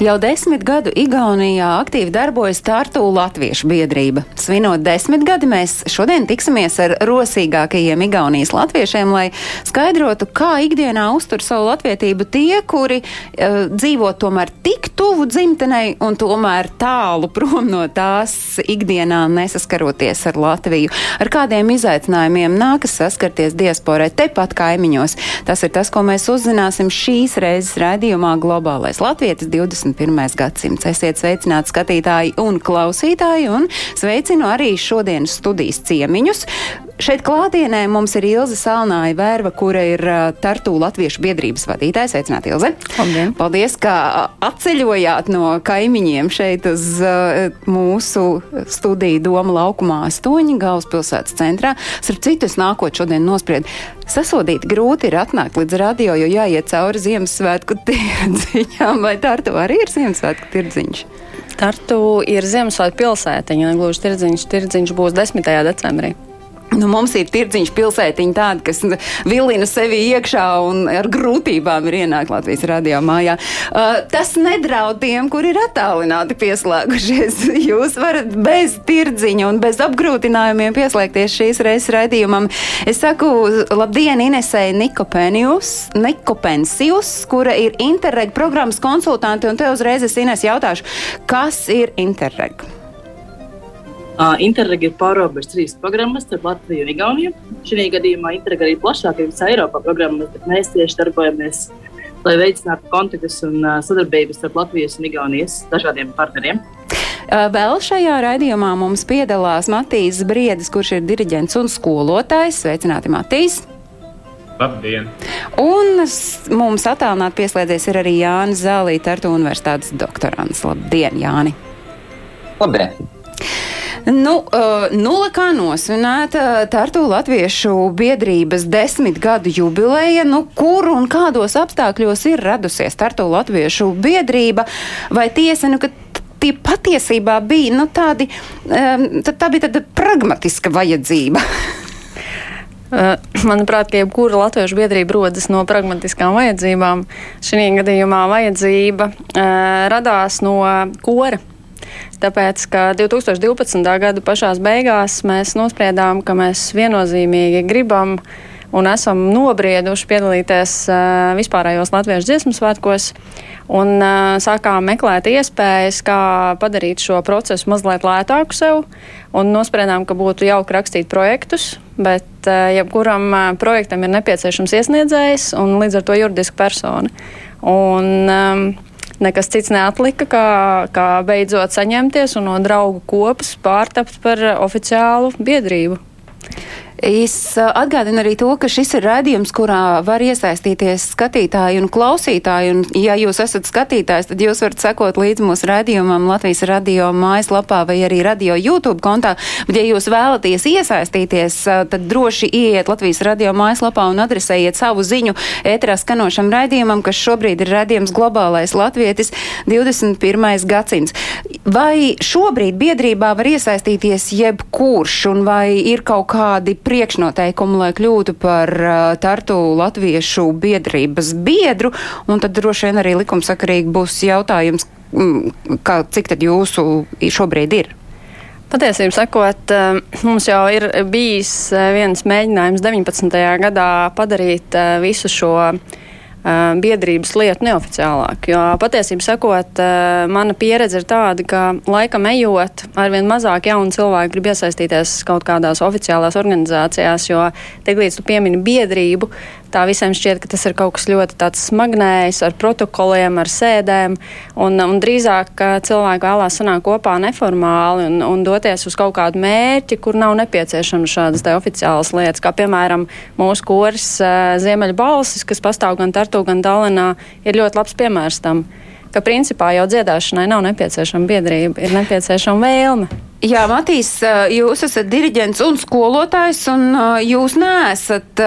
Jau desmit gadu Igaunijā aktīvi darbojas Tartu Latviešu biedrība. Svinot desmit gadi, mēs šodien tiksimies ar rosīgākajiem Igaunijas latviešiem, lai skaidrotu, kā ikdienā uztur savu latvietību tie, kuri uh, dzīvo tomēr tik tuvu dzimtenei un tomēr tālu prom no tās ikdienā nesaskaroties ar Latviju. Ar kādiem izaicinājumiem nākas saskarties diasporai tepat kaimiņos. Tas ir tas, ko mēs uzzināsim šīs reizes raidījumā Globālais Latvietis 20. 21. gadsimts. Esiet sveicināti skatītāji un klausītāji, un sveicinu arī šodienas studijas ciemiņus. Šeit klātienē mums ir Ilze Salnāja Vērva, kura ir Tartu Latviešu biedrības vadītāja. Sveicināti, Ilze! Labdien. Paldies, ka atceļojāt no kaimiņiem šeit uz mūsu studiju Doma laukumā 8, galvaspilsētas centrā. Starp citu, es nākot šodien nospried. Sasodīt grūti ir atnākt līdz radio, jo jāiet cauri Ziemassvētku tirdziņām, vai Tartu arī ir Ziemassvētku tirdziņš? Tartu ir Ziemassvētku pilsētiņa, gluži tirdziņš, tirdziņš būs 10. decembrī. Nu, mums ir tirdziņš pilsētiņa tāda, kas vilina sevi iekšā un ar grūtībām ir ienākt Latvijas radio mājā. Uh, tas nedraud tiem, kur ir attālināti pieslēgušies. Jūs varat bez tirdziņa un bez apgrūtinājumiem pieslēgties šīs reizes raidījumam. Es saku labdien Inesei Nikopensijus, kura ir Interreg programmas konsultanti, un te uzreiz es Ines jautāšu, kas ir Interreg? Interreg ir pārobežu trīs programmas starp Latviju un Igauniju. Šajā gadījumā Interreg arī plašāk ir visā Eiropā programmas, bet mēs tieši darbojamies, lai veicinātu kontaktus un sadarbības starp Latvijas un Igaunijas dažādiem partneriem. Vēl šajā raidījumā mums piedalās Matīs Briedis, kurš ir diriģents un skolotājs. Sveicināti, Matīs! Labdien! Un mums attālināti pieslēdzies ir arī Jānis Zālīts, Tartu Universitātes doktorants. Labdien, Jāni! Labdien! Nu, uh, nulle kā nosvinēta Tartu Latviešu biedrības desmit gadu jubileja, nu, kur un kādos apstākļos ir radusies Tartu Latviešu biedrība, vai tiesa, nu, tie patiesībā bija, nu, tādi, tā, bija tāda pragmatiska vajadzība. Uh, Manuprāt, jebkura latviešu biedrība rodas no pragmatiskām vajadzībām. Šī gadījumā vajadzība uh, radās no kora. Tāpēc, ka 2012. gada pašās beigās mēs nospriedām, ka mēs viennozīmīgi gribam un esam nobrieduši piedalīties uh, vispārējos latviešu dziesmu svētkos un uh, sākām meklēt iespējas, kā padarīt šo procesu mazliet lētāku sev. Un nospriedām, ka būtu jauki rakstīt projektus, bet uh, jebkuram uh, projektam ir nepieciešams iesniedzējs un līdz ar to juridiska persona. Un, um, Nekas cits neatlika, kā, kā beidzot saņemties un no draugu kopas pārtapt par oficiālu biedrību. Es uh, atgādinu arī to, ka šis ir raidījums, kurā var iesaistīties skatītāji un klausītāji. Un, ja jūs esat skatītājs, tad jūs varat sekot līdzi mūsu raidījumam Latvijas radio mājaslapā vai arī radio YouTube kontā. Bet, ja jūs vēlaties iesaistīties, uh, tad droši ieiet Latvijas radio mājaslapā un adresējiet savu ziņu ētrā skanošam raidījumam, kas šobrīd ir raidījums Globālais Latvietis 21. gadsimts. Vai šobrīd biedrībā var iesaistīties jebkurš, un vai ir kaut kādi priekšnoteikumi, lai kļūtu par uh, Tartu Latviešu biedrības biedru, un tad droši vien arī likumsakarīgi būs jautājums, mm, kā, cik tad jūsu šobrīd ir? Patiesībā sakot, mums jau ir bijis viens mēģinājums 19. gadā padarīt visu šo biedrības lietu neoficiālāk. Jo patiesībā sakot, mana pieredze ir tāda, ka laikam ejot, arvien mazāk jaunu cilvēku grib iesaistīties kaut kādās oficiālās organizācijās, jo tiklīdz tu piemini biedrību, tā visiem šķiet, ka tas ir kaut kas ļoti smagnējs ar protokoliem, ar sēdēm, un, un drīzāk cilvēki vēlās sanākt kopā neformāli un, un doties uz kaut kādu mērķi, kur nav nepieciešams šādas oficiālas lietas, kā piemēram mūsu kurs uh, Ziemeļbalsis, kas pastāv gan Tartu, gan Dalinā, ir ļoti labs piemērs tam. Ka principā jau dziedāšanai nav nepieciešama biedrība, ir nepieciešama vēlme. Jā, Matīs, jūs esat diriģents un skolotājs, un jūs neesat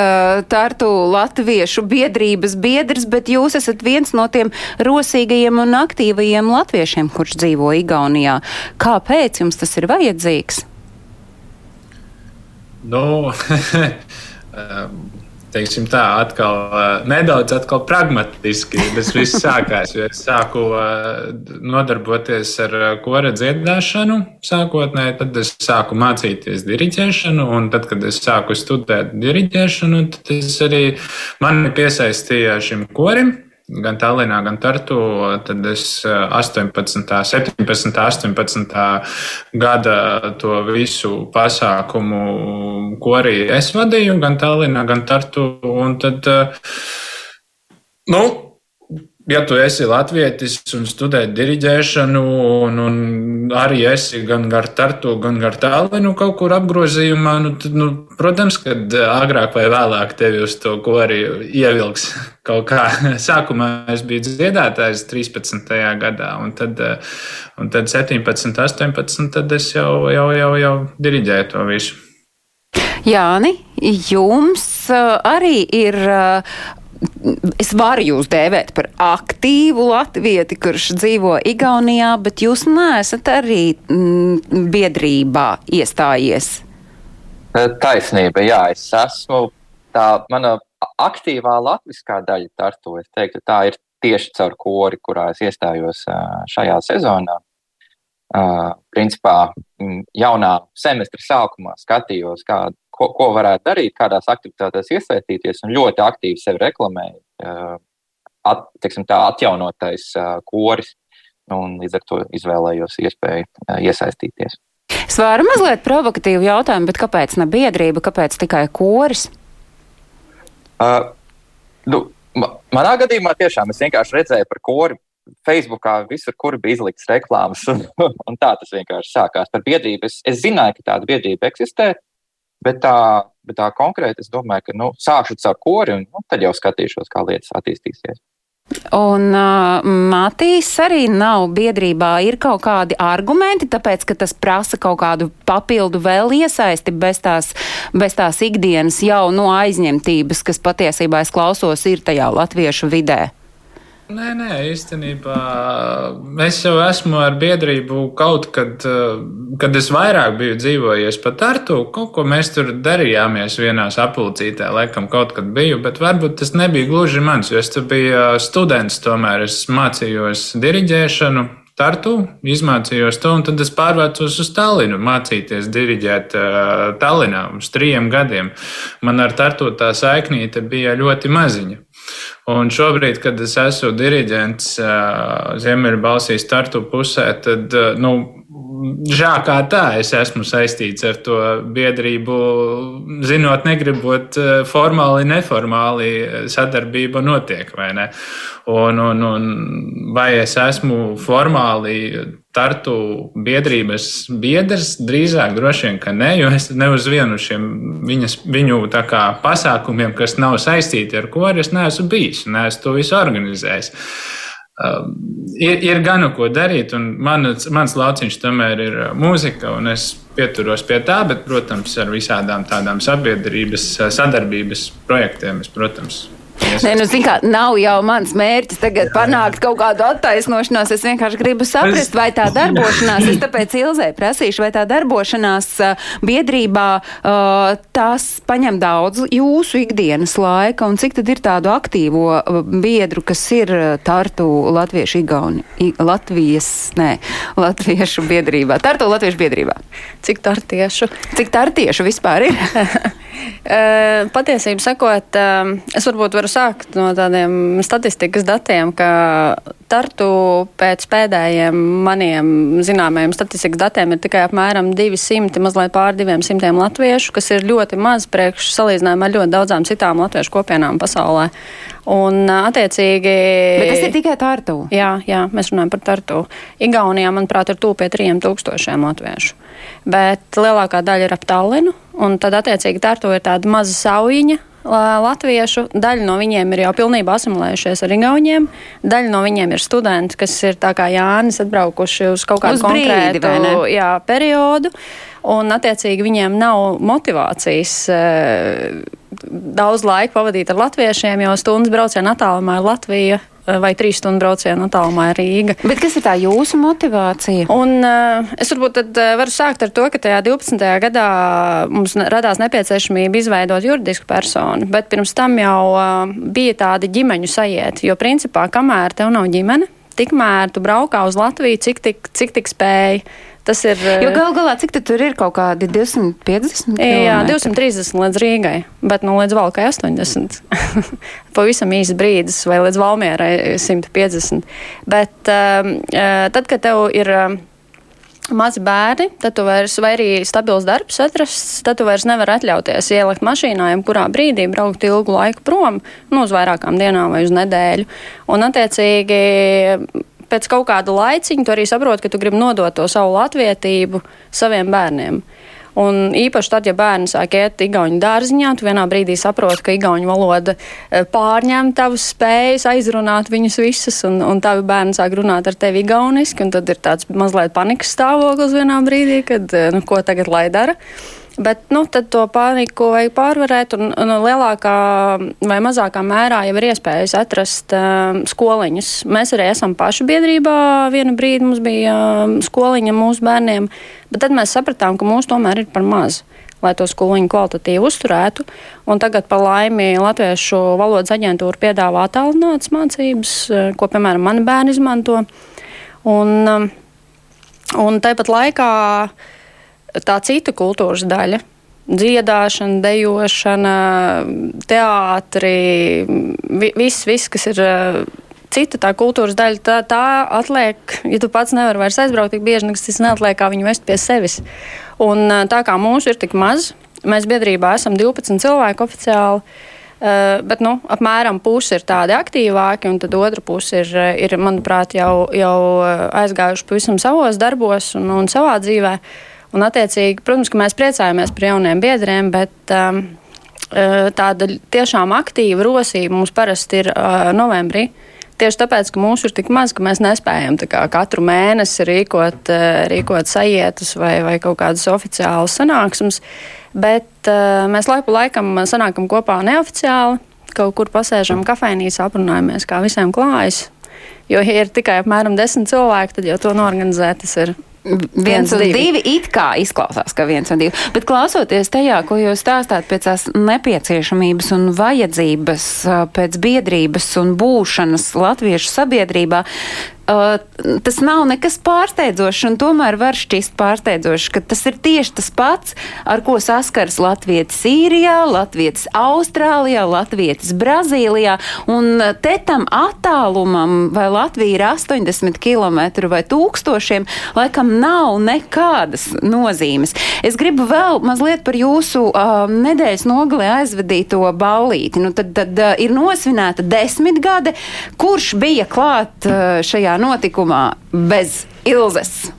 Tartu latviešu biedrības biedrs, bet jūs esat viens no tiem rosīgajiem un aktīvajiem latviešiem, kurš dzīvo Igaunijā. Kāpēc jums tas ir vajadzīgs? Nu, teiksim tā, atkal nedaudz atkal pragmatiski tas viss sākās. Es sāku nodarboties ar kora dziedāšanu sākotnēji, tad es sāku mācīties diriģēšanu, un tad, kad es sāku studēt diriģēšanu, tad es arī mani piesaistīju šim korim gan Tallinā, gan Tartu. Tad es 18, 17, 18 gada to visu pasākumu, ko arī es vadīju, gan Tallinā, gan Tartu. Un tad, nu, ja tu esi latvietis un studē diriģēšanu, un, un arī esi gan gar Tartu, gan gar Tallinu kaut kur apgrozījumā, nu, tad, nu, protams, ka agrāk vai vēlāk tevi uz to ko arī ievilks kaut kā. Sākumā es biju dziedātājs 13. gadā, un tad, un tad 17, 18, tad es jau, jau, jau, jau diriģēju to visu. Jāni, jums arī ir es varu jūs dēvēt par aktīvu latvieti, kurš dzīvo Igaunijā, bet jūs neesat arī mm, biedrībā iestājies. E, taisnība, jā, es esmu tā mana aktīvā latviskā daļa tartu. Teiktu, tā ir tieši caur kori, kurā es iestājos e, šajā sezonā. Uh, principā jaunā semestra sākumā skatījos, kā, ko, ko varētu darīt, kādās aktivitātēs iesaistīties, un ļoti aktīvi sevi reklamēju. At, teiksim, tā atjaunotais koris, un līdz ar to izvēlējos iespēju iesaistīties. Es varu mazliet provokatīvu jautājumu, bet kāpēc ne biedrība, kāpēc tikai koris? Uh, nu, manā gadījumā tiešām es vienkārši redzēju par kori Facebookā visur, kur bija izliktas reklāmas, un, un tā tas vienkārši sākās par biedrību. Es, es zināju, ka tāda biedrība eksistē, Bet tā, bet tā konkrēti es domāju, ka nu, sākšu ar kori un nu, tad jau skatīšos, kā lietas attīstīsies. Un uh, Matīs arī nav biedrībā. Ir kaut kādi argumenti, tāpēc, ka tas prasa kaut kādu papildu vēl iesaisti bez tās, bez tās ikdienas jau no aizņemtības, kas patiesībā es klausos ir tajā latviešu vidē. Nē, nē, īstenībā es jau esmu ar biedrību kaut kad, kad es vairāk biju dzīvojies pat Tartu. Kaut ko mēs tur darījāmies vienā sapulcītē, laikam kaut kad biju, bet varbūt tas nebija gluži mans, jo es tur biju students, tomēr es mācījos diriģēšanu. Tartu, izmācījos to, un tad es pārvācos uz Tallinu, mācīties diriģēt uh, Tallinā uz trim gadiem. Man ar Tartu tā saiknīte bija ļoti maziņa. Un šobrīd, kad es esmu diriģents Ziemeļbalsīs startu pusē, tad, nu, žā kā tā, es esmu saistīts ar to biedrību, zinot, negribot formāli, neformāli sadarbība notiek, vai ne? Un, un, un vai es esmu formāli tartu biedrības biedrs, drīzāk droši vien, ka nē, jo es ne uz vienu šiem viņas, viņu kā, pasākumiem, kas nav saistīti ar ko, es neesmu bijis, neesmu to visu organizējis. Um, ir, ir gana ko darīt, un mans, mans lauciņš tomēr ir mūzika, un es pieturos pie tā, bet, protams, ar visādām tādām sabiedrības sadarbības projektiem, es, protams, Nē, nu, zin kā, nav jau mans mērķis tagad panākt kaut kādu attaisnošanos. Es vienkārši gribu saprast, vai tā darbošanās, es tāpēc Ilzē prasīšu, vai tā darbošanās biedrībā uh, tās paņem daudz jūsu ikdienas laika, un cik tad ir tādu aktīvo biedru, kas ir Tartu Latviešu Igauni, Latvijas, nē, Latviešu biedrībā, Tartu Latviešu biedrībā. Cik tartiešu? Cik tartiešu vispār ir? Patiesību sakot, es varbūt varu sākt no tādiem statistikas datiem, ka Tartu pēc pēdējiem maniem zināmajiem statistikas datiem ir tikai apmēram 200, mazliet pār 200 latviešu, kas ir ļoti maz priekš salīdzinājumā ar ļoti daudzām citām latviešu kopienām pasaulē. Un, attiecīgi. Bet tas ir tikai Tartu. Jā, jā, mēs runājam par Tartu. Igaunijā, manuprāt, ir tūp pie 3000 latviešu. Bet lielākā daļa ir ap Tallinu, un tad, attiecīgi, Tartu ir tāda maza saujiņa la- latviešu, daļa no viņiem ir jau pilnībā asimilējušies ar igauņiem, daļa no viņiem ir studenti, kas ir tā kā Jānis atbraukuši uz kaut kādu Uz brīdi, konkrētu jā, periodu. Un, attiecīgi, viņiem nav motivācijas eh, daudz laika pavadīt ar latviešiem, jo stundas brauciena attālumā ir Latvija eh, vai trīs stundu brauciena attālumā ir Rīga. Bet kas ir tā jūsu motivācija? Un, uh, es varbūt tad, uh, varu sākt ar to, ka tajā 12. gadā mums radās nepieciešamība izveidot juridisku personu, bet pirms tam jau uh, bija tāda ģimeņu sajieta. Jo, principā, kamēr tev nav ģimene, tikmēr tu braukā uz Latviju, cik tik, cik tik spēj. Tas ir. Jo gal galā, cik tur ir kaut kādi 250? Jā, kilometri? 230 līdz Rīgai, bet nu, līdz Valkai 80. Pavisam īsts brīdis, vai līdz Valmierai 150. Bet um, tad, kad tev ir. Um, Mazi bērni, tad tu vairs, vai arī stabils darbs atrasts, tad tu vairs nevari atļauties ielikt mašīnā, jebkurā brīdī braukt ilgu laiku prom, nu, uz vairākām dienām vai uz nedēļu. Un, attiecīgi, pēc kaut kāda laiciņa tu arī saproti, ka tu gribi nodot to savu latvietību saviem bērniem. Un īpaši tad, ja bērni sāk iet igauņu dārziņā, tu vienā brīdī saproti, ka igauņu valoda eh, pārņem tavas spējas aizrunāt viņus visus, un, un tavi bērni sāk runāt ar tevi igauniski, un tad ir tāds mazliet panikas stāvoklis vienā brīdī, kad, eh, nu, ko tagad lai dara. Bet nu, to paniku vajag pārvarēt, un, un lielākā vai mazākā mērā jau ir iespējas atrast uh, skoliņus. Mēs arī esam paši biedrībā. Vienu brīdi mums bija uh, skoliņa mūsu bērniem, bet tad mēs sapratām, ka mūsu tomēr ir par maz. Lai to skoliņu kvalitatīvi uzturētu. Un tagad, par laimi, Latviešu valodas aģentūra piedāvā tālinātas mācības, eh, ko, piemēram, mani bērni izmanto. Un, um, un tāpat laikā tā cita kultūras daļa. Dziedāšana, dejošana, teātris, vi, viss, viss, kas ir eh, cita tā kultūras daļa, tā, tā atliek, ja tu pats nevari vairs aizbraukt tik bieži, nekas tas neatliek, kā viņu vest pie sevis. Un eh, tā kā mūsu ir tik maz, mēs biedrībā esam 12 cilvēki oficiāli. Uh, bet nu, apmēram pusi ir tādi aktīvāki, un otra puse ir, eh, ir manuprāt, jau, jau eh, aizgājuši pavisam savos darbos un, un savā dzīvē. Un, attiecīgi, protams, ka mēs priecājamies par jauniem biedriem, bet um, tāda tiešām aktīva rosība mums parasti ir uh, novembrī. Tieši tāpēc, ka mūsu ir tik maz, ka mēs nespējam kā, katru mēnesi rīkot, uh, rīkot sajietas vai, vai kaut kādas oficiālas sanāksmes. Bet uh, mēs laiku laikam sanākam kopā neoficiāli, kaut kur pasēžam kafejnīcā, aprunājamies, kā visiem klājas. Jo, ja ir tikai apmēram desmit cilvēki, tad jau to norganizēt tas ir Viens un divi. divi it kā izklausās, ka viens un divi. Bet klausoties tajā, ko jūs stāstāt pēc tās nepieciešamības un vajadzības pēc biedrības un būšanas latviešu sabiedrībā, Uh, tas nav nekas pārsteidzošs, un tomēr var šķist pārsteidzošs, ka tas ir tieši tas pats, ar ko saskars Latvijas Sīrijā, Latvijas Austrālijā, Latvijas Brazīlijā, un te tam attālumam, vai Latvija ir 80 km vai tūkstošiem, laikam nav nekādas nozīmes. Es gribu vēl mazliet par jūsu uh, nedēļas nogalē aizvedīto ballīti. Nu, tad, tad uh, ir nosvinēta desmitgade, kurš bija klāt uh, šajā notikumā bez Ilzes.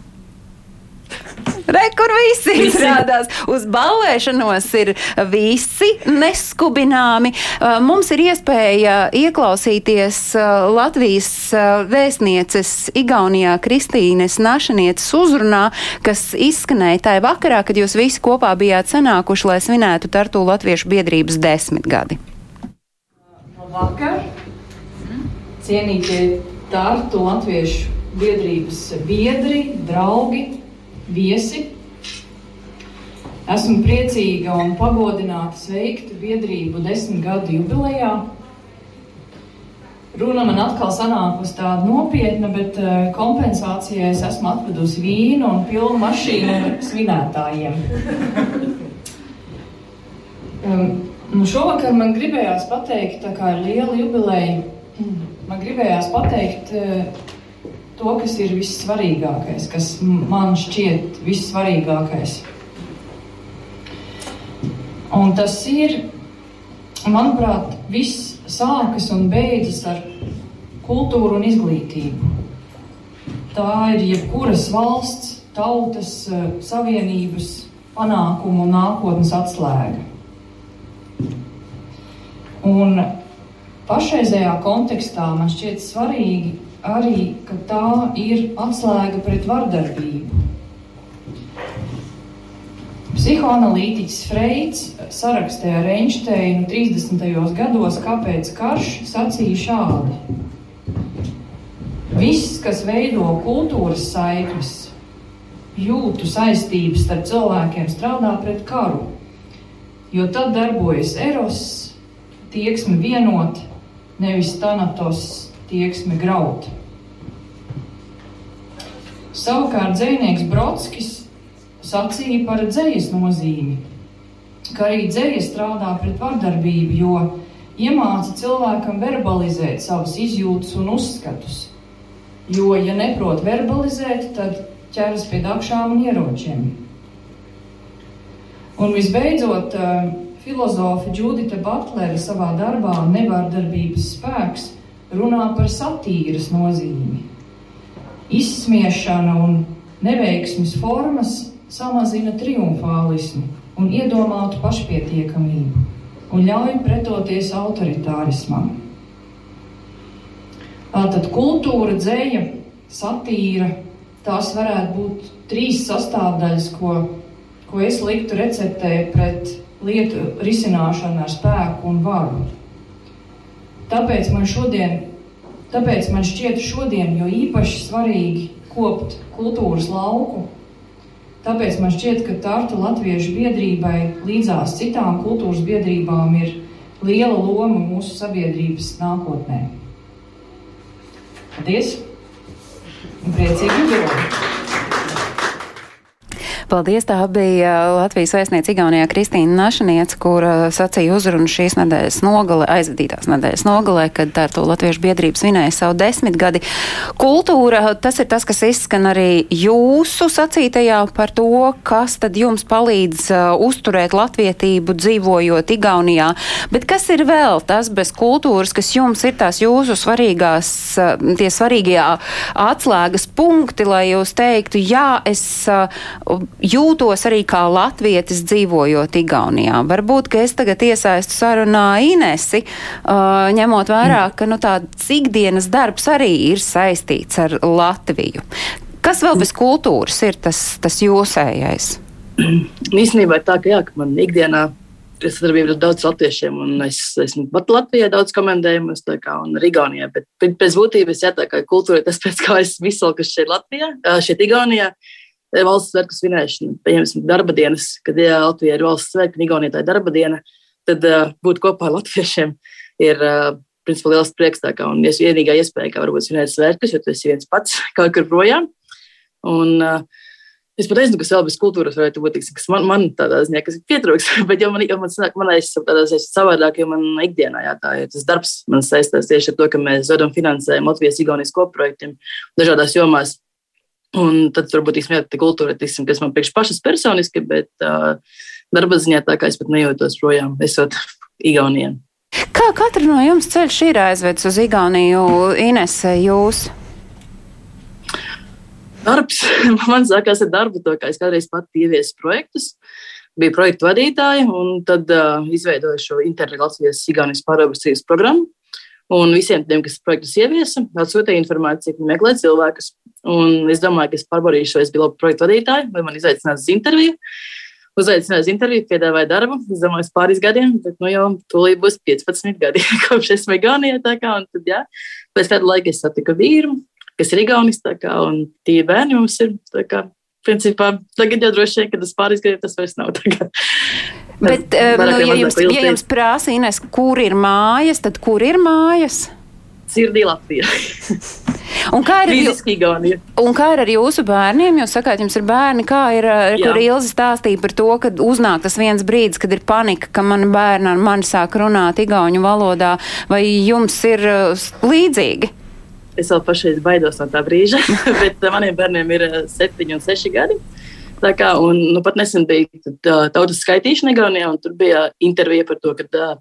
Re, kur visi, strādās. Uz ballēšanos ir visi neskubināmi. Uh, Mums ir iespēja ieklausīties uh, Latvijas uh, vēstnieces Igaunijā Kristīnes Našanietes uzrunā, kas izskanēja tajā vakarā, kad jūs visi kopā bijāt sanākuši, lai svinētu Tartu Latviešu biedrības desmitgadi. Vakar cienītie Tartu Latviešu biedrības biedri, draugi, viesi. Esmu priecīga un pagodināta sveikt biedrību desmit gadu jubilejā. Runa man atkal sanākusi tāda nopietna, bet eh, kompensācijai es esmu atvedusi vīnu un pilnu mašīnu svinētājiem. Um, nu šovakar man gribējās pateikt, tā kā ir liela jubileja, gribējās pateikt uh, to, kas ir vissvarīgākais, kas man šķiet vissvarīgākais. Un tas ir, manuprāt, viss sākas un beidzas ar kultūru un izglītību. Tā ir jebkuras valsts, tautas, eh, savienības panākumu un nākotnes atslēga. Un pašreizējā kontekstā man šķiet svarīgi arī, ka tā ir atslēga pret vardarbību. Psihoanalītiķis Freids sarakstē ar Einsteinu 30. gados, kāpēc karš sacīja šādi. Viss, kas veido kultūras saiknes, jūtu saistības starp cilvēkiem, strādā pret karu. Jo tad darbojas eros, tieksme vienot, nevis tanatos, tieksme graut. Savukārt dzinieks Brodskis sacīja par dzējas nozīmi, ka arī dzēja strādā pret vardarbību, jo iemāca cilvēkam verbalizēt savas izjūtas un uzskatus. Jo, ja neprot verbalizēt, tad ķeras pie dakšām un ieročiem. Un visbeidzot, eh, filozofa Džudita Butlere savā darbā Nevārdarbības spēks runā par satīras nozīmi. Izsmiešana un neveiksmes formas samazina triumfālismu un iedomātu pašpietiekamību un ļauj pretoties autoritārismam. Tātad kultūra, dzēja, satīra, tās varētu būt trīs sastāvdaļas, ko, ko es liktu receptē pret lietu risināšanu ar spēku un varu. Tāpēc man šodien, tāpēc man šķiet šodien jo īpaši svarīgi kopt kultūras lauku Tāpēc man šķiet, ka Tartu Latviešu biedrībai līdzās citām kultūras biedrībām ir liela loma mūsu sabiedrības nākotnē. Paldies! Un priecīgi jubileju! Paldies! Tā bija Latvijas vēstniece Igaunijā Kristīna Našaniec, kur sacīja uzrunu šīs nedēļas nogalē, aizvadītās nedēļas nogalē, kad tā to Latviešu biedrība svinēja savu desmitgadi. Kultūra, tas ir tas, kas izskan arī jūsu sacītajā par to, kas tad jums palīdz uh, uzturēt latvietību dzīvojot Igaunijā. Bet kas ir vēl tas bez kultūras, kas jums ir tās jūsu svarīgās, uh, tie svarīgie atslēgas punkti, lai jūs teiktu, jā, es uh, jūtos arī kā latvietis dzīvojot Igaunijā. Varbūt, ka es tagad iesaistu sarunā Inesi, uh, ņemot vērā, mm. ka nu, tāds ikdienas darbs arī ir saistīts ar Latviju. Kas vēl bez kultūras ir tas, tas jūsējais? Īstenībā ir tā, ka, jā, ka man ikdienā ir sadarbība ar daudziem latviešiem, un es esmu pat Latvijā daudz komentējumus, kā un Igaunijā. Bet pēc būtības, jā, tā kā kultūra ir tas, pēc kā es izsalku šeit Latvijā, šeit Igaunijā. Uh, valsts svētku svinēšana, pieņemsim, darba dienas, kad jā, Latvijā ir valsts svētki, un Igaunijā tā ir darba diena, tad uh, būt kopā ar latviešiem ir uh, principā liels prieks. Tā kā, un vienīgā iespēja, kā varbūt svinēt svētkus, jo tu esi viens pats kaut kur projām. Un, uh, Es pat nezinu, kas vēl bez kultūras varētu būt, kas man, man tādā ziņā, pietrūks, bet jau man, jau man sanāk, man es ziņā savādāk, jo man ikdienā, jā, tā ir tas darbs, man saistās tieši ar to, ka mēs dodam finansējumu Latvijas Igaunijas koprojektiem dažādās jomās. Un tad varbūt īstenībā tā kultūra, tiksim, kas man priekš pašas personiski, bet uh, darba ziņā tā kā es pat nejūtos projām, esot Igaunijā. Kā katra no jums ceļš ir aizvedis uz Igauniju, Inese, jūs? Darbs. Man sākās ar darbu, to kā es kādreiz pati ieviesu projektus. Biju projektu vadītāja un tad uh, izveidoju šo integrācijas Igaunijas pārobežu programmu. Un visiem tiem, kas projektus ieviesa, atsūtīja informāciju, ka meklē cilvēkus. Un es domāju, ka es es biju labi projektu vadītāji, vai man izaicinās uz interviju. Uzaicināju uz interviju, piedāvāju darbu. Es domāju, pāris gadiem, bet nu jau tūlīt būs 15 gadi, kopš esmu Igaunijā. Un tad, jā, pēc kāda laika es satiku vīru, kas ir Igaunis, kā, un tie bērni mums ir. Kā, principā, tagad jau droši vien, ka tas pāris gadiem tas vairs nav. Bet, nu, ja, jums, ja jums prasa, Ines, kur ir mājas, tad kur ir mājas? Sirdī Latvijā. Un kā, ir, un kā ir ar jūsu bērniem? Jūs sakāt, jums ir bērni, kā ir, eh, kur Ilza stāstīja par to, ka uznāk tas viens brīdis, kad ir panika, ka mani bērni ar mani sāk runāt igauņu valodā, vai jums ir uh, līdzīgi? Es vēl pašreiz baidos no tā brīža, bet maniem bērniem ir septiņi un seši gadi. Kā, un, nu, pat nesen bija tautas skaitīšana Igaunijā, un tur bija intervija par to, ka,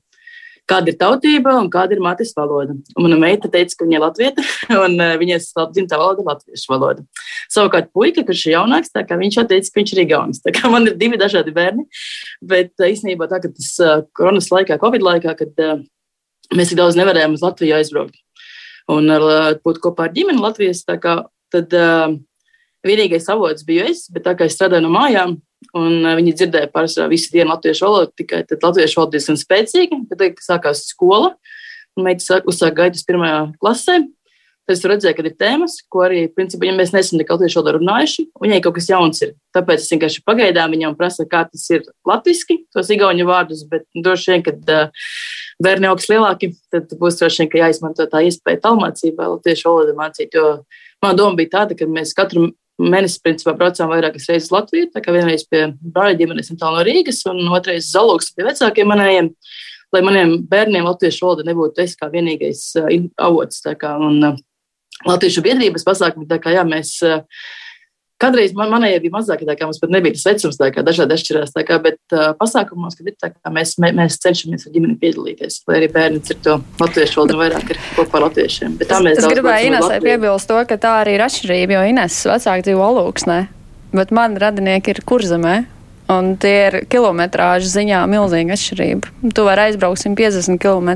kāda ir tautība un kāda ir mātes valoda. Un mana meita teica, ka viņa ir latvieta, un viņas dzimtā valoda ir latviešu valoda. Savukārt, puika, kurš ir jaunāks, viņš jau teica, ka viņš ir igaunis. Man ir divi dažādi bērni, bet īstenībā tā, tas koronas laikā, covid laikā, kad mēs tik daudz nevarējām uz Latviju aizbraukt. Un būt kopā ar ģimeni Latvijas, kā, tad vienīgais avots biju es, bet tā kā es strādāju no mājām, un uh, viņi dzirdēja pārsvarā visu dienu latviešu valodu, tikai tad latviešu valoda diezgan spēcīga, kad sākās skola, un meita uzsāka gaitas pirmajā klasē, Tad es redzēju, ka ir tēmas, ko arī, principā, ja mēs neesam nekad latviešu valodā runājuši, viņai kaut kas jauns ir. Tāpēc es vienkārši pagaidām viņam prasu, kā tas ir latviski, tos igauņu vārdus, bet droši vien, kad uh, bērni augs lielāki, tad būs droši vien, ka jāizmanto tā iespēja tālmācībā latviešu valodu mācīt. Jo mana doma bija tāda, ka mēs katru mēnesi, principā, braucām vairākas reizes Latviju, tā kā vienreiz pie brāļa ģimenes no Rīgas, un otrreiz Zalogs pie vecākiem manējiem lai maniem bērniem latviešu valoda nebūtu es kā vienīgais uh, avots. Kā, un, uh, Latviešu biedrības pasākumi. Kā, jā, mēs, eh, Kādreiz man, manējie bija mazāki, tā kā mums pat nebija tas vecums, tā kā dažādi atšķirās. Kā, bet uh, pasākumos, kad ir tā, kā mēs, mē, mēs cenšamies ar ģimeni piedalīties, lai arī bērni ir to latviešu valodu vairāk ir kopā ar latviešiem. Bet tā mēs es, es gribēju Inesai piebilst to, ka tā arī ir atšķirība, jo Ines vecāki dzīvo Alūksnē, bet man radinieki ir kurzemē. Un tie ir kilometrāžu ziņā milzīga atšķirība. Tu vari aizbraukt 150 km,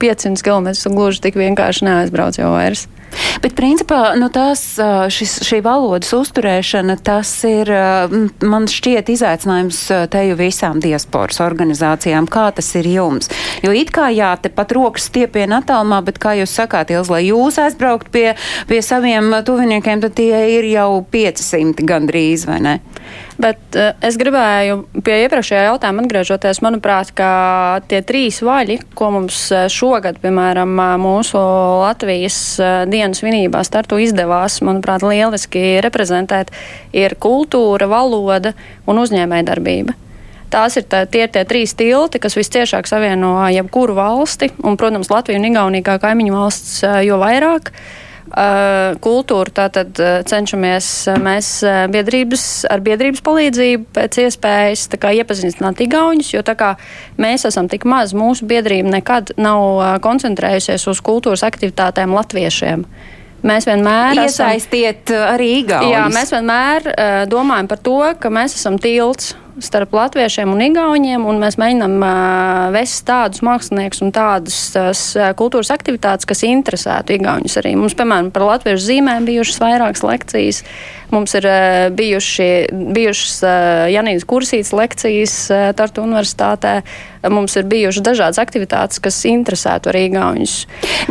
500 km, un gluži tik vienkārši neaizbrauc jau vairs. Bet, principā, nu, tās, šis, šī valodas uzturēšana, tas ir, man šķiet, izaicinājums teju visām diasporas organizācijām. Kā tas ir jums? Jo it kā jā, te pat rokas stiepiena attālumā, bet, kā jūs sakāt, Ilz, lai jūs aizbraukt pie, pie saviem tuviniekiem, tad tie ir jau 500 gandrīz, vai ne? Bet uh, es gribēju pie iepriekšējā jautājuma atgriežoties. Manuprāt, ka tie trīs vaļi, ko mums šogad, piemēram, mūsu Latvijas dienas svinībā startu izdevās, manuprāt, lieliski reprezentēt, ir kultūra, valoda un uzņēmējdarbība. Tās ir tā, tie, tie trīs tilti, kas visciešāk savieno jebkuru valsti, un, protams, Latviju un Igauniju kā kaimiņu valsts jo vairāk. Uh, kultūru. Tātad uh, cenšamies uh, mēs biedrības, ar biedrības palīdzību pēc iespējas kā, iepazīstināt igauņus, jo tā kā mēs esam tik maz, mūsu biedrība nekad nav koncentrējusies uz kultūras aktivitātēm latviešiem. Mēs vienmēr iesaistiet esam, arī Igaunijas. Jā, mēs vienmēr uh, domājam par to, ka mēs esam tilts starp latviešiem un igauniem, un mēs mēģinām vest tādus māksliniekus un tādas kultūras aktivitātes, kas interesētu igauņus arī. Mums, piemēram, par latviešu zīmēm bijušas vairākas lekcijas. Mums ir bijuši, bijušas Janīnas Kursītas lekcijas Tartu universitātē. Mums ir bijušas dažādas aktivitātes, kas interesētu arī igauņus.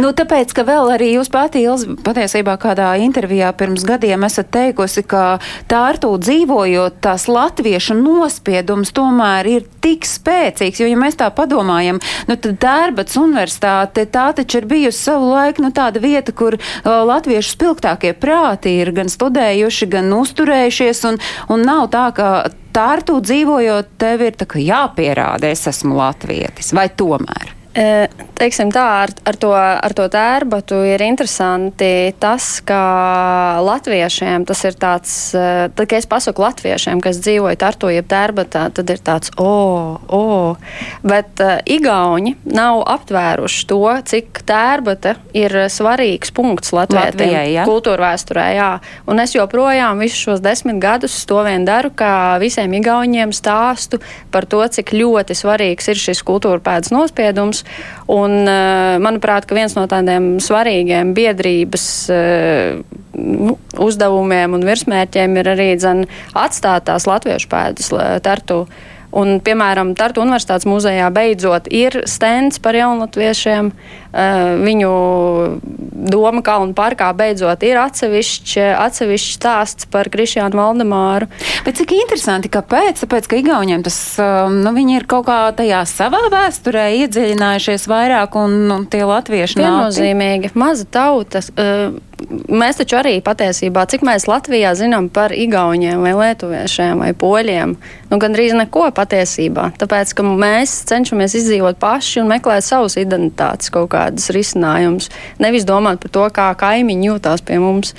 Nu, tāpēc, ka vēl arī jūs pati, Ilz, patiesībā kādā intervijā pirms gadiem esat teikusi, ka Tartu dzīvojot tās latviešu nos nospiedums tomēr ir tik spēcīgs, jo, ja mēs tā padomājam, nu tad Dērbats universitāte tā taču ir bijusi savu laiku nu, tāda vieta, kur uh, latviešu spilgtākie prāti ir gan studējuši, gan uzturējušies, un, un nav tā, ka Tārtu dzīvojot, tev ir jāpierāda, es esmu latvietis, vai tomēr? Teiksim tā, ar, ar, to, ar to tērbatu ir interesanti tas, ka latviešiem tas ir tāds, tad, kad es pasaku latviešiem, kas dzīvoja Tartu, jeb tērbatā, tad ir tāds, o, oh, o, oh. bet uh, igauņi nav aptvēruši to, cik tērbata ir svarīgs punkts Latvijai, ja? kultūra vēsturē, jā. Un es joprojām visus šos desmit gadus to vien daru, kā visiem igauņiem stāstu par to, cik ļoti svarīgs ir šis kultūra pēdas nospiedums jautājums. Un, eh, manuprāt, viens no tādiem svarīgiem biedrības eh, nu, uzdevumiem un virsmērķiem ir arī dzen, atstāt tās latviešu pēdas tartu. Un, piemēram, Tartu Universitātes muzejā beidzot ir stends par jaunatviešiem. Eh, viņu Doma Kalnu parkā beidzot ir atsevišķs atsevišķ stāsts par Krišjānu Valdemāru. Bet cik interesanti, kāpēc? Tāpēc, ka Igauniem tas, um, nu, viņi ir kaut kā tajā savā vēsturē iedziļinājušies vairāk un nu, tie latvieši. Viennozīmīgi, maza tauta. Uh, mēs taču arī patiesībā, cik mēs Latvijā zinām par Igauniem vai Lietuviešiem vai Poļiem, nu gandrīz neko patiesībā. Tāpēc, ka mēs cenšamies izdzīvot paši un meklēt savus identitātes kaut kādas risinājumus. Nevis domāt par to, kā kaimiņi jūtās pie mums.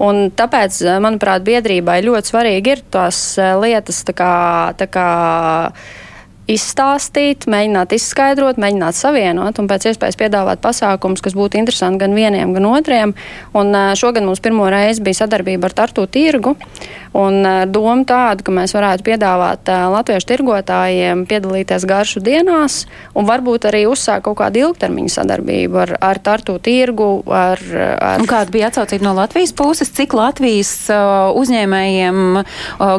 Un tāpēc, manuprāt, biedrībai ļoti svarīgi ir tās eh, lietas tā kā. Tā kā izstāstīt, mēģināt izskaidrot, mēģināt savienot un pēc iespējas piedāvāt pasākumus, kas būtu interesanti gan vieniem, gan otriem. Un šogad mums pirmo reizi bija sadarbība ar Tartu tirgu. Un doma tāda, ka mēs varētu piedāvāt latviešu tirgotājiem piedalīties garšu dienās un varbūt arī uzsākt kaut kādu ilgtermiņa sadarbību ar, ar tartu tirgu. Ar, ar... Un kāda bija atsaucība no Latvijas puses? Cik Latvijas uzņēmējiem,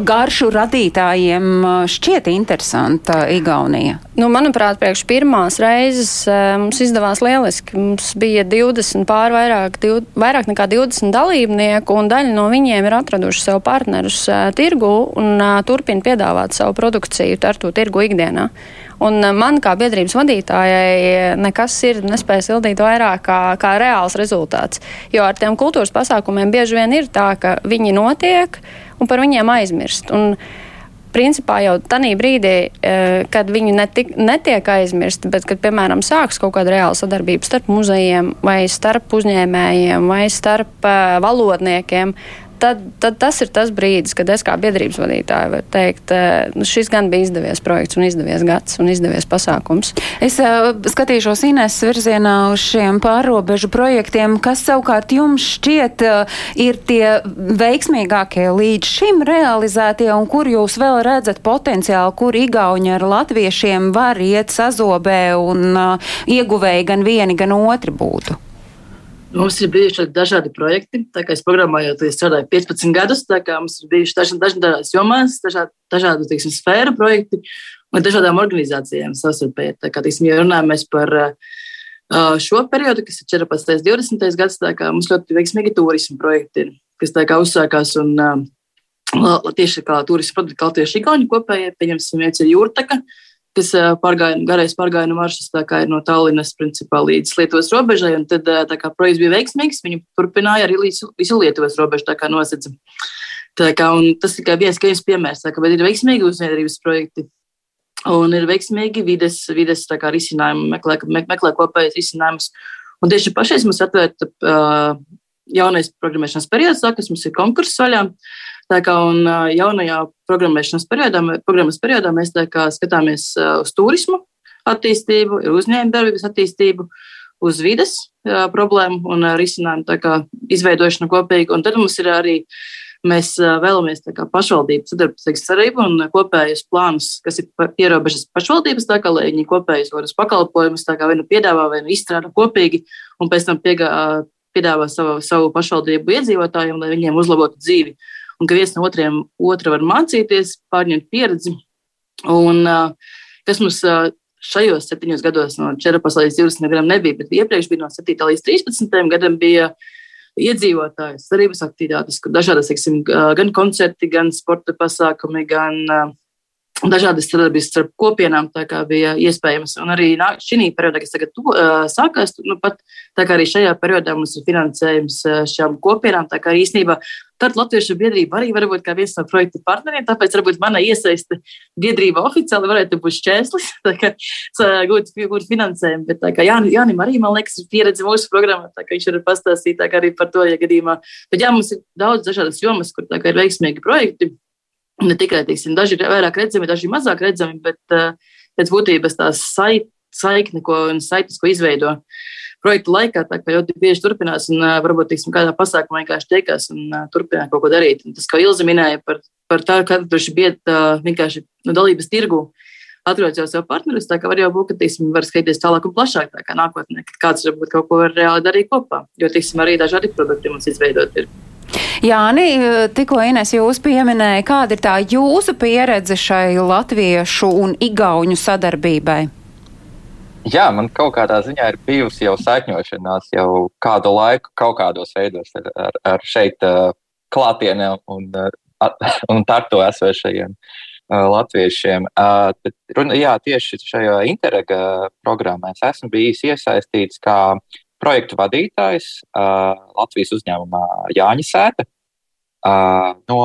garšu radītājiem šķiet interesanta Igaunija? Nu, manuprāt, priekš pirmās reizes uh, mums izdevās lieliski. Mums bija 20 pār vairāk, div, vairāk nekā 20 dalībnieku, un daļa no viņiem ir atraduši sev partnerus uh, tirgu un uh, turpina piedāvāt savu produkciju ar to tirgu ikdienā. Un uh, man kā biedrības vadītājai nekas ir nespēja sildīt vairāk kā, kā reāls rezultāts. Jo ar tiem kultūras pasākumiem bieži vien ir tā, ka viņi notiek un par viņiem aizmirst. Un, principā jau tajā brīdī, kad viņi netik, netiek aizmirsti, bet, kad, piemēram, sāks kaut kāda reāla sadarbība starp muzejiem, vai starp uzņēmējiem, vai starp valodniekiem, tad, tad tas ir tas brīdis, kad es kā biedrības vadītāja varu teikt, eh, nu, šis gan bija izdevies projekts un izdevies gads un izdevies pasākums. Es uh, skatīšos Inês virzienā uz šiem pārobežu projektiem, kas savukārt jums šķiet uh, ir tie veiksmīgākie līdz šim realizētie un kur jūs vēl redzat potenciālu, kur Igauņi ar latviešiem var iet sazobē un uh, ieguvēji gan vieni, gan otri būtu. Mums ir bijuši dažādi projekti. Tā kā es programmēju, jau strādāju 15 gadus, mums ir bijuši dažādās jomās, dažādi, dažādu teiksim, sfēru projekti un dažādām organizācijām savstarpēji. Tā kā teiksim, ja runājam par uh, šo periodu, kas ir 14. un 20. gads, kā mums ļoti veiksmīgi turismu projekti ir, kas tā kā uzsākās un uh, tieši kā turismu produkti, kā tieši Igauni kopējie, pieņemsim, viens ir jūrtaka kas pārgāja, garais pārgājienu maršruts ir no Tallinas principā, līdz Lietuvas robežai. Tad kā, projekts bija veiksmīgs, viņi turpināja arī līdz visu Lietuvas robežu nosedz. Kā, tas tikai viens, viens piemērs, kā, bet ir veiksmīgi uzņēmības projekti. Un ir veiksmīgi vides, vides kā, risinājumi, meklē, meklē kopējas risinājumus. Un tieši pašais mums atvērta uh, jaunais programmēšanas periods, kas mums ir konkurss vaļā. Uh, Tā kā un jaunajā programmēšanas periodā, programmas periodā mēs skatāmies uz turismu attīstību, uzņēmējdarbības attīstību, uz vides problēmu un risinājumu izveidošanu kopīgi. Un tad mums ir arī mēs vēlamies kā, pašvaldību sadarbību un kopējus plānus, kas ir ierobežas pašvaldības, kā lai viņi kopējus varas pakalpojumus vai nu piedāvā, vai nu izstrādā kopīgi, un pēc tam piegā, piedāvā savu, savu pašvaldību iedzīvotājiem, lai viņiem uzlabotu dzīvi un ka viens no otriem otra var mācīties, pārņemt pieredzi. Un, kas mums šajos septiņos gados, no 14 līdz 20 gadiem, nebija, bet iepriekš bija no 7 līdz 13 gadam, bija iedzīvotāju sarības aktivitātes, kur dažādas, teiksim, gan koncerti, gan sporta pasākumi, gan dažādas sadarbības starp kopienām bija iespējamas. Un arī šī periodā, kas tagad tu, uh, sākās, nu, pat tā kā arī šajā periodā mums ir finansējums šām kopienām, tā kā īstenībā tad Latviešu biedrība arī var būt kā viens no projekta partneriem, tāpēc varbūt mana iesaiste biedrība oficiāli varētu būt šķēslis, tā kā gūt, gūt finansējumu, bet tā kā Jāni, Jānim arī, man liekas, ir pieredze mūsu programmā, tā kā viņš var pastāstīt tā kā arī par to, ja gadījumā. Bet jā, mums ir daudz dažādas jomas, kur tā kā ir veiksmīgi projekti ne tikai teiksim, daži ir vairāk redzami, daži mazāk redzami, bet uh, pēc būtības tās sait, saikne, ko un saites, ko izveido projekta laikā, tā kā ļoti bieži turpinās un uh, varbūt teiksim, kādā pasākumā vienkārši tiekās un uh, turpināt kaut ko darīt. Un tas, ko Ilza minēja par, par tā, ka katrs bied uh, vienkārši no dalības tirgu atrodas jau sev partnerus, tā kā var jau būt, ka, teiksim, var skatīties tālāk un plašāk, tā kā nākotnē, kad kāds varbūt kaut ko var reāli darīt kopā, jo, teiksim, arī dažādi produkti mums izveidot ir. Jāni, tikko Ines jūs pieminēja, kāda ir tā jūsu pieredze šai latviešu un igauņu sadarbībai? Jā, man kaut kādā ziņā ir bijusi jau saikņošanās jau kādu laiku, kaut kādos veidos ar, ar, ar šeit uh, klātienē un, uh, un tartu esošajiem uh, latviešiem. Uh, bet, runa, jā, tieši šajā interrega programmā es esmu bijis iesaistīts kā projektu vadītājs Latvijas uzņēmumā Jāņa Sēta. No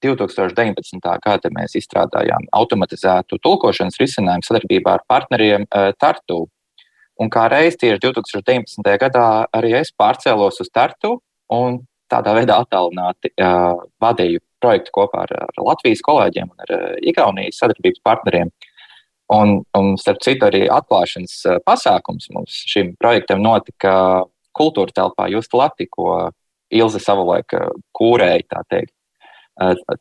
2019. gada mēs izstrādājām automatizētu tulkošanas risinājumu sadarbībā ar partneriem Tartu. Un kā reiz tieši 2019. gadā arī es pārcēlos uz Tartu un tādā veidā attālināti uh, vadīju projektu kopā ar, ar Latvijas kolēģiem un ar uh, Igaunijas sadarbības partneriem. Un, un, starp citu, arī atklāšanas pasākums mums šim projektam notika kultūra telpā Justa Lati, ko Ilze savulaik kūrēja, tā teikt.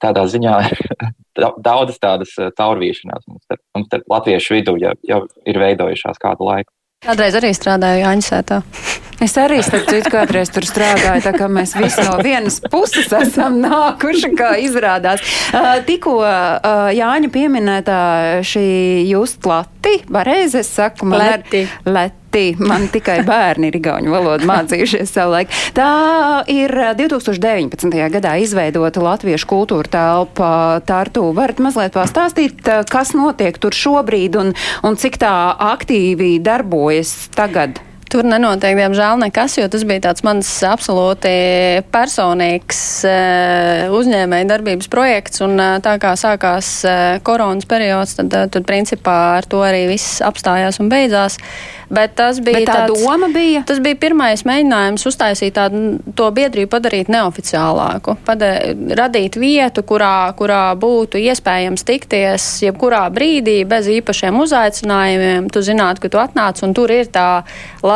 tādā ziņā daudzas tādas taurvīšanās mums starp, mums starp latviešu vidū jau, jau ir veidojušās kādu laiku. Kādreiz arī strādāju Jāņasētā. Es arī, starp citu, kādreiz tur strādāju, tā kā mēs visi no vienas puses esam nākuši, kā izrādās. Tikko Jāņa pieminētā šī just lati, pareizi es saku, man Leti. ar leti. Man tikai bērni ir igauņu valodu mācījušies savulaik. Tā ir 2019. gadā izveidota Latviešu kultūra telpa Tartu. Varat mazliet pastāstīt, kas notiek tur šobrīd un, un cik tā aktīvi darbojas tagad? Tur nenotiek, diemžēl, nekas, jo tas bija tāds mans absolūti personīgs uh, uzņēmēja darbības projekts. Un, uh, tā kā sākās uh, koronas periods, tad, tad principā ar to arī viss apstājās un beidzās. Bet tas bija Bet tā tāds, doma bija? Tas bija pirmais mēģinājums uztaisīt tādu to biedrību padarīt neoficiālāku, pada, radīt vietu, kurā, kurā būtu iespējams tikties jebkurā brīdī bez īpašiem uzaicinājumiem. Tu zinātu, ka tu atnāc un tur ir tā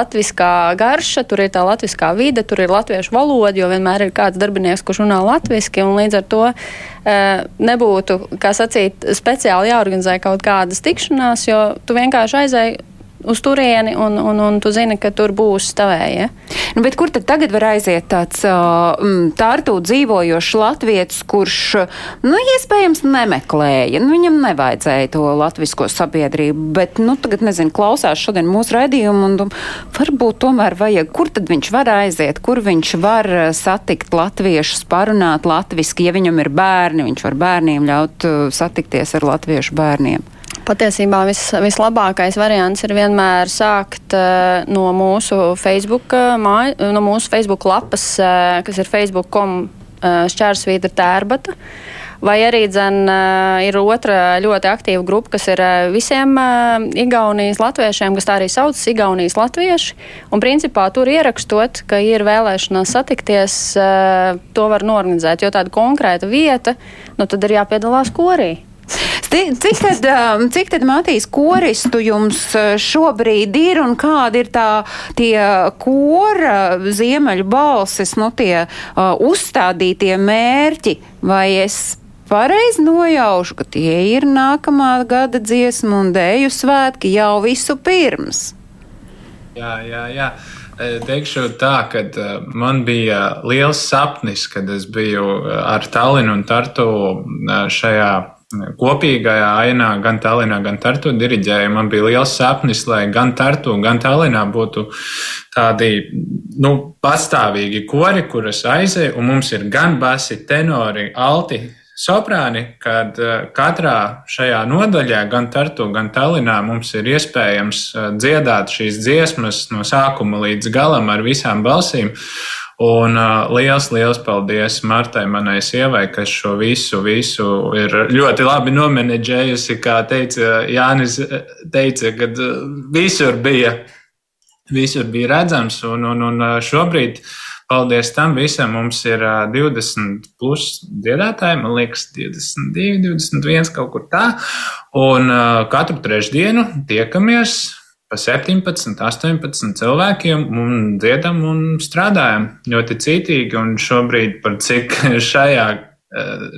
latviskā garša, tur ir tā latviskā vide, tur ir latviešu valoda, jo vienmēr ir kāds darbinieks, kurš runā latviski, un līdz ar to e, nebūtu, kā sacīt, speciāli jāorganizē kaut kādas tikšanās, jo tu vienkārši aizēji uz turieni, un, un, un tu zini, ka tur būs tavējie. Ja? Nu, bet kur tad tagad var aiziet tāds uh, tārtū dzīvojošs latvietis, kurš, nu, iespējams nemeklēja, nu, viņam nevajadzēja to latvisko sabiedrību, bet, nu, tagad, nezinu, klausās šodien mūsu raidījumu, un varbūt tomēr vajag, kur tad viņš var aiziet, kur viņš var satikt latviešus, parunāt latviski, ja viņam ir bērni, viņš var bērniem ļaut satikties ar latviešu bērniem. Patiesībā vis, vislabākais variants ir vienmēr sākt uh, no mūsu Facebook, uh, māj, no mūsu Facebook lapas, uh, kas ir facebook.com uh, šķērsvītra tērbata. Vai arī dzen, ir otra ļoti aktīva grupa, kas ir visiem Igaunijas latviešiem, kas tā arī saucas Igaunijas latvieši. Un principā tur ierakstot, ka ir vēlēšanās satikties, to var norganizēt, jo tāda konkrēta vieta, nu tad ir jāpiedalās korī. Cik tad, um, cik tad Matīs, koristu jums uh, šobrīd ir un kāda ir tā tie kora ziemeļu balsis, nu tie uh, uzstādītie mērķi, vai es pareizi nojaušu, ka tie ir nākamā gada dziesmu un dēļu svētki jau visu pirms? Jā, jā, jā. E, teikšu tā, ka e, man bija liels sapnis, kad es biju ar Tallinu un Tartu e, šajā kopīgajā ainā, gan Tallinā, gan Tartu diriģēju. Man bija liels sapnis, lai gan Tartu, gan Tallinā būtu tādi nu, pastāvīgi kori, kuras aizēju, un mums ir gan basi, tenori, alti, soprāni, kad katrā šajā nodaļā, gan Tartu, gan Tallinā, mums ir iespējams dziedāt šīs dziesmas no sākuma līdz galam ar visām balsīm. Un uh, liels, liels paldies Martai, manai sievai, kas šo visu, visu ir ļoti labi nomenedžējusi. Kā teica Jānis, teica, kad visur bija, visur bija redzams. Un, un, un šobrīd, paldies tam visam, mums ir 20 plus dziedātāji, man liekas, 22, 21 kaut kur tā. Un uh, katru trešdienu tiekamies pa 17, 18 cilvēkiem un dziedam un strādājam ļoti cītīgi. Un šobrīd, par cik šajā,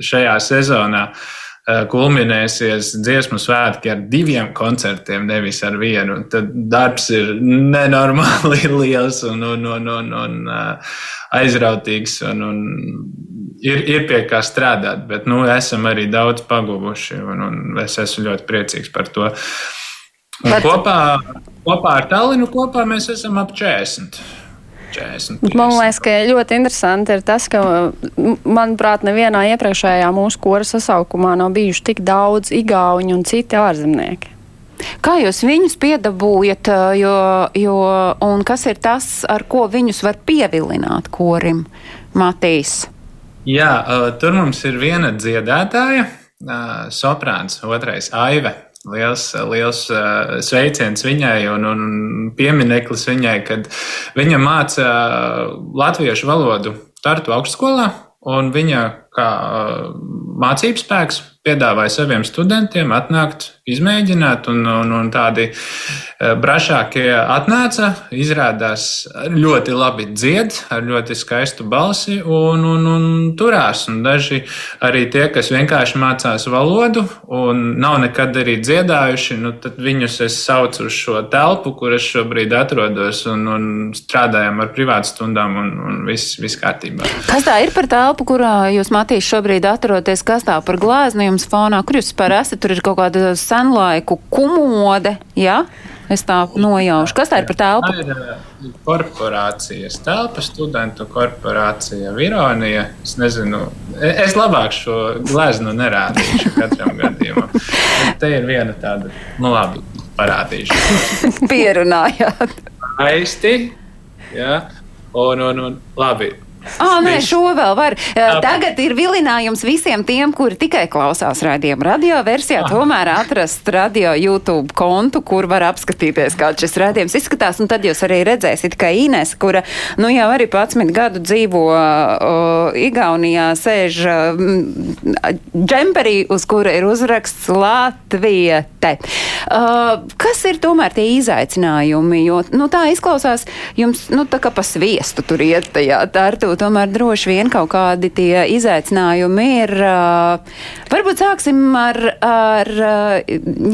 šajā sezonā eh, kulminēsies dziesmu svētki ar diviem koncertiem, nevis ar vienu, tad darbs ir nenormāli liels un, un, un, un, un eh, aizrautīgs. Un, un ir, ir pie kā strādāt, bet nu, esam arī daudz paguvuši, un, un es esmu ļoti priecīgs par to. Bet... Kopā, kopā ar Tallinu kopā mēs esam ap 40. 40 man liekas, ka ļoti interesanti ir tas, ka, manuprāt, nevienā iepriekšējā mūsu kora sasaukumā nav bijuši tik daudz igauņu un citi ārzemnieki. Kā jūs viņus piedabūjat, jo, jo, un kas ir tas, ar ko viņus var pievilināt korim, Matīs? Jā, tur mums ir viena dziedātāja, soprāns, otrais Aive. Liels, liels uh, sveiciens viņai un, un piemineklis viņai, kad viņa māca latviešu valodu Tartu augstskolā, un viņa kā mācības spēks piedāvāju saviem studentiem atnākt, izmēģināt, un, un, un tādi brašākie atnāca. Izrādās ļoti labi dzied, ar ļoti skaistu balsi un, un, un turās. Un daži arī tie, kas vienkārši mācās valodu un nav nekad arī dziedājuši, nu, tad viņus es saucu uz šo telpu, kur es šobrīd atrodos, un, un strādājam ar privātstundām, un, un viss, viss kārtībā. Kas tā ir par telpu, kurā jūs, Matīs, šobrīd atrodaties? Kas tā par glāzni jums fonā? Kur jūs par esat? Tur ir kaut kāda senlaiku kumode, jā? Ja? Es tā nojaušu. Kas tā ir par telpu? Tā ir korporācijas telpa, studentu korporācija Vironija. Es nezinu, e, es labāk šo gleznu nerādīšu katram gadījumam. Bet te ir viena tāda, nu labi, parādīšu. Pierunājāt. Aisti, jā, un, un, un labi, Ah, nē, šo vēl var. Tagad ir vilinājums visiem tiem, kuri tikai klausās raidījuma radio versijā, ah. tomēr atrast radio YouTube kontu, kur var apskatīties, kā šis raidījums izskatās. Un tad jūs arī redzēsiet, ka Ines, kura nu jau arī 11 gadu dzīvo uh, Igaunijā, sēž uh, džemperī, uz kura ir uzraksts Latviete. Uh, kas ir tomēr tie izaicinājumi? Jo nu, tā izklausās jums, nu tā kā pa sviestu tur iet tajā tārtu tomēr droši vien kaut kādi tie izaicinājumi ir. Varbūt sāksim ar, ar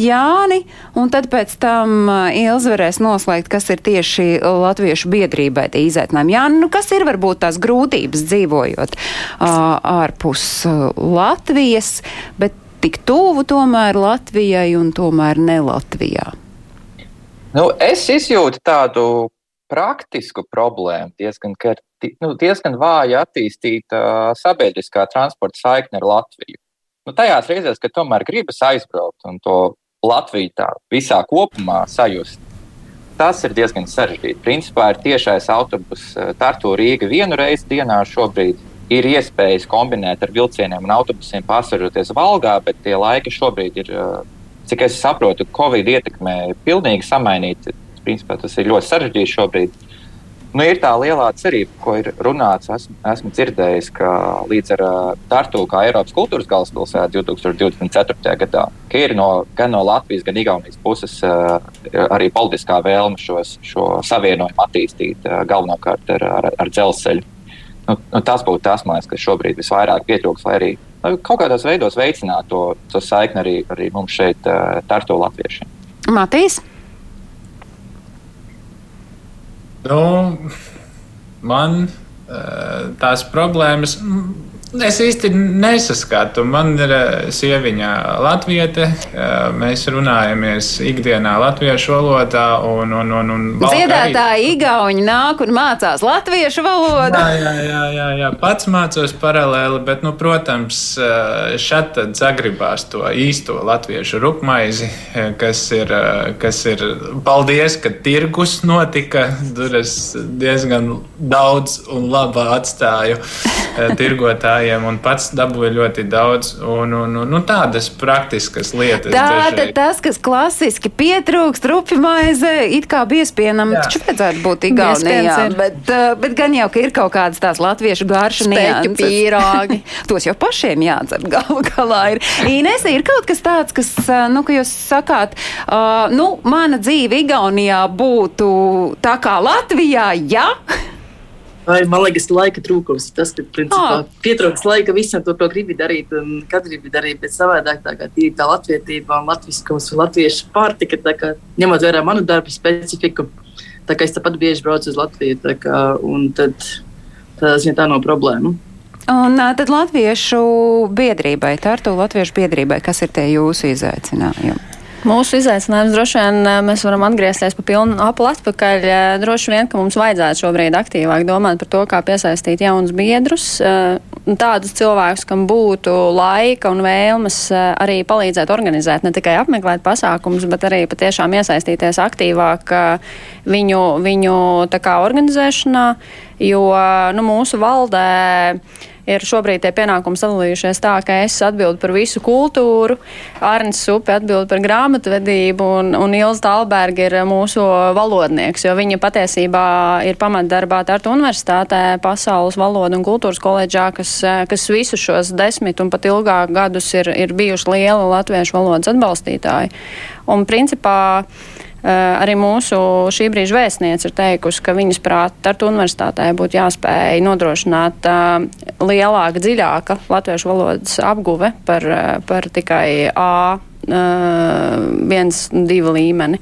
Jāni, un tad pēc tam Ilza varēs noslēgt, kas ir tieši latviešu biedrībai tie izaicinājumi. Jāni, nu kas ir varbūt tās grūtības dzīvojot ārpus Latvijas, bet tik tuvu tomēr Latvijai un tomēr ne Latvijā? Nu, es izjūtu tādu praktisku problēmu diezgan, ka ir nu, diezgan vāja attīstīta sabiedriskā transporta saikne ar Latviju. Nu, tajās reizēs, kad tomēr gribas aizbraukt un to Latviju tā visā kopumā sajust, tas ir diezgan sarežģīti. Principā ir tiešais autobus Tartu Rīga vienu reizi dienā šobrīd. Ir iespējas kombinēt ar vilcieniem un autobusiem pārsvaroties Valgā, bet tie laiki šobrīd ir, cik es saprotu, Covid ietekmē pilnīgi samainīti principā tas ir ļoti sarežģīti šobrīd. Nu, ir tā lielā cerība, ko ir runāts. Esmu, esmu dzirdējis, ka līdz ar Tartu, kā Eiropas kultūras galvaspilsētu 2024. gadā, ir no, gan no Latvijas, gan Igaunijas puses arī politiskā vēlme šos, šo savienojumu attīstīt galvenokārt ar, ar, ar dzelzceļu. Nu, nu, tas būtu tas, liekas, kas šobrīd visvairāk pietrūks, lai arī nu, kaut kādos veidos veicinātu to, to saikni arī, arī mums šeit, Tartu latviešiem. Matīs? Nu, man eh, tās problēmas Es īsti nesaskatu. Man ir eh, sieviņa latviete. Eh, mēs runājamies ikdienā latviešu valodā. Un, un, un, un Dziedātāji igauņi nāk un mācās latviešu valodu. Jā, jā, jā, jā, pats mācos paralēli, bet, nu, protams, eh, šeit zagribās to īsto latviešu rupmaizi, kas ir, kas ir paldies, ka tirgus notika. Tur es diezgan daudz un labi atstāju tirgotāju skolotājiem un pats dabūju ļoti daudz. Un, un, un, nu, tādas praktiskas lietas. Tātad tas, kas klasiski pietrūkst, rupju maize, it kā biespienam, taču vajadzētu būt Igaunijā. Bet, uh, bet gan jau, ka ir kaut kādas tās latviešu garšu nianses. pīrāgi. Tos jau pašiem jādzer galu galā. Ir. Inese, ir kaut kas tāds, kas, uh, nu, ka jūs sakāt, uh, nu, mana dzīve Igaunijā būtu tā kā Latvijā, ja? Vai, man liekas, laika trūkums. Tas, ka principā, oh. pietrūkst laika visam, to, ko gribi darīt, un katrs grib darīt pēc savādāk. Tā kā tīri tā latvietība un latviskums un latviešu pārtika, kā, ņemot vērā manu darbu specifiku, tā kā es tāpat bieži braucu uz Latviju, tā kā, un tad tā, tā nav problēma. Un tad Latviešu biedrībai, Tartu Latviešu biedrībai, kas ir tie jūsu izaicinājumi? Mūsu izaicinājums droši vien mēs varam atgriezties pa pilnu apli atpakaļ. Droši vien, ka mums vajadzētu šobrīd aktīvāk domāt par to, kā piesaistīt jaunus biedrus, tādus cilvēkus, kam būtu laika un vēlmes arī palīdzēt organizēt, ne tikai apmeklēt pasākumus, bet arī patiešām iesaistīties aktīvāk viņu, viņu kā, organizēšanā, jo nu, mūsu valdē ir šobrīd tie pienākumi sadalījušies tā, ka es atbildu par visu kultūru, Arnis Supi atbild par grāmatvedību un, un Ilza Talberga ir mūsu valodnieks, jo viņa patiesībā ir pamatdarbā Tartu universitātē pasaules valodu un kultūras koledžā, kas, kas visus šos desmit un pat ilgāk gadus ir, ir bijuši liela latviešu valodas atbalstītāji. Un principā arī mūsu šī brīža vēstniece ir teikusi, ka viņas prāt Tartu universitātē būtu jāspēj nodrošināt uh, lielāka, dziļāka latviešu valodas apguve par, uh, par tikai A viens, divu līmeni.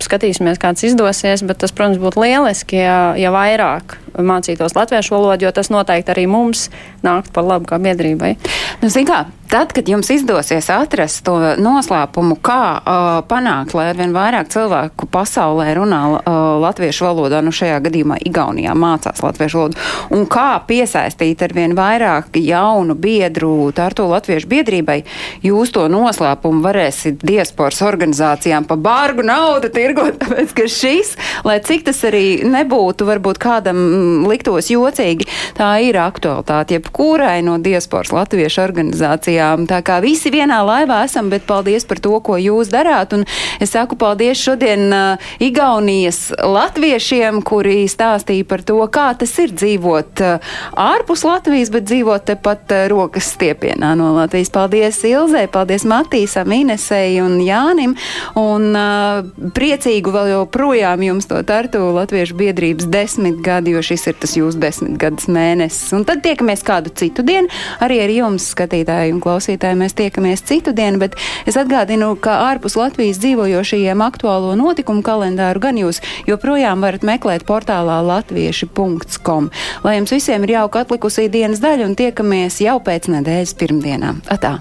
Skatīsimies, kāds izdosies, bet tas, protams, būtu lieliski, ja, ja vairāk mācītos latviešu valodu, jo tas noteikti arī mums nākt par labu kā biedrībai. Nu, kā, tad, kad jums izdosies atrast to noslēpumu, kā uh, panākt, lai arvien vairāk cilvēku pasaulē runā uh, latviešu valodā, nu šajā gadījumā Igaunijā mācās latviešu valodu, un kā piesaistīt arvien vairāk jaunu biedru Tartu latviešu biedrībai, jūs to noslēpumu varēsiet diasporas organizācijām pa bārgu naudu tirgot, tāpēc, ka šis, lai cik tas arī nebūtu, varbūt kādam liktos jocīgi, tā ir aktualitāte jebkurai no diasporas latviešu organizācijām. Tā kā visi vienā laivā esam, bet paldies par to, ko jūs darāt. Un es saku paldies šodien uh, Igaunijas latviešiem, kuri stāstīja par to, kā tas ir dzīvot uh, ārpus Latvijas, bet dzīvot tepat uh, rokas stiepienā no Latvijas. Paldies Ilzei, paldies Matīsam, Inesei un Jānim. Un uh, priecīgu vēl joprojām jums to tartu Latviešu biedrības desmit gadi, jo šis ir tas jūsu desmitgades mēnesis. Un tad tiekamies kādu citu dienu. Arī ar jums, skatītāji un klausītāji, mēs tiekamies citu dienu, bet es atgādinu, ka ārpus Latvijas dzīvojošajiem aktuālo notikumu kalendāru gan jūs joprojām varat meklēt portālā latvieši.com. Lai jums visiem ir jauka atlikusī dienas daļa un tiekamies jau pēc nedēļas pirmdienām. Atā!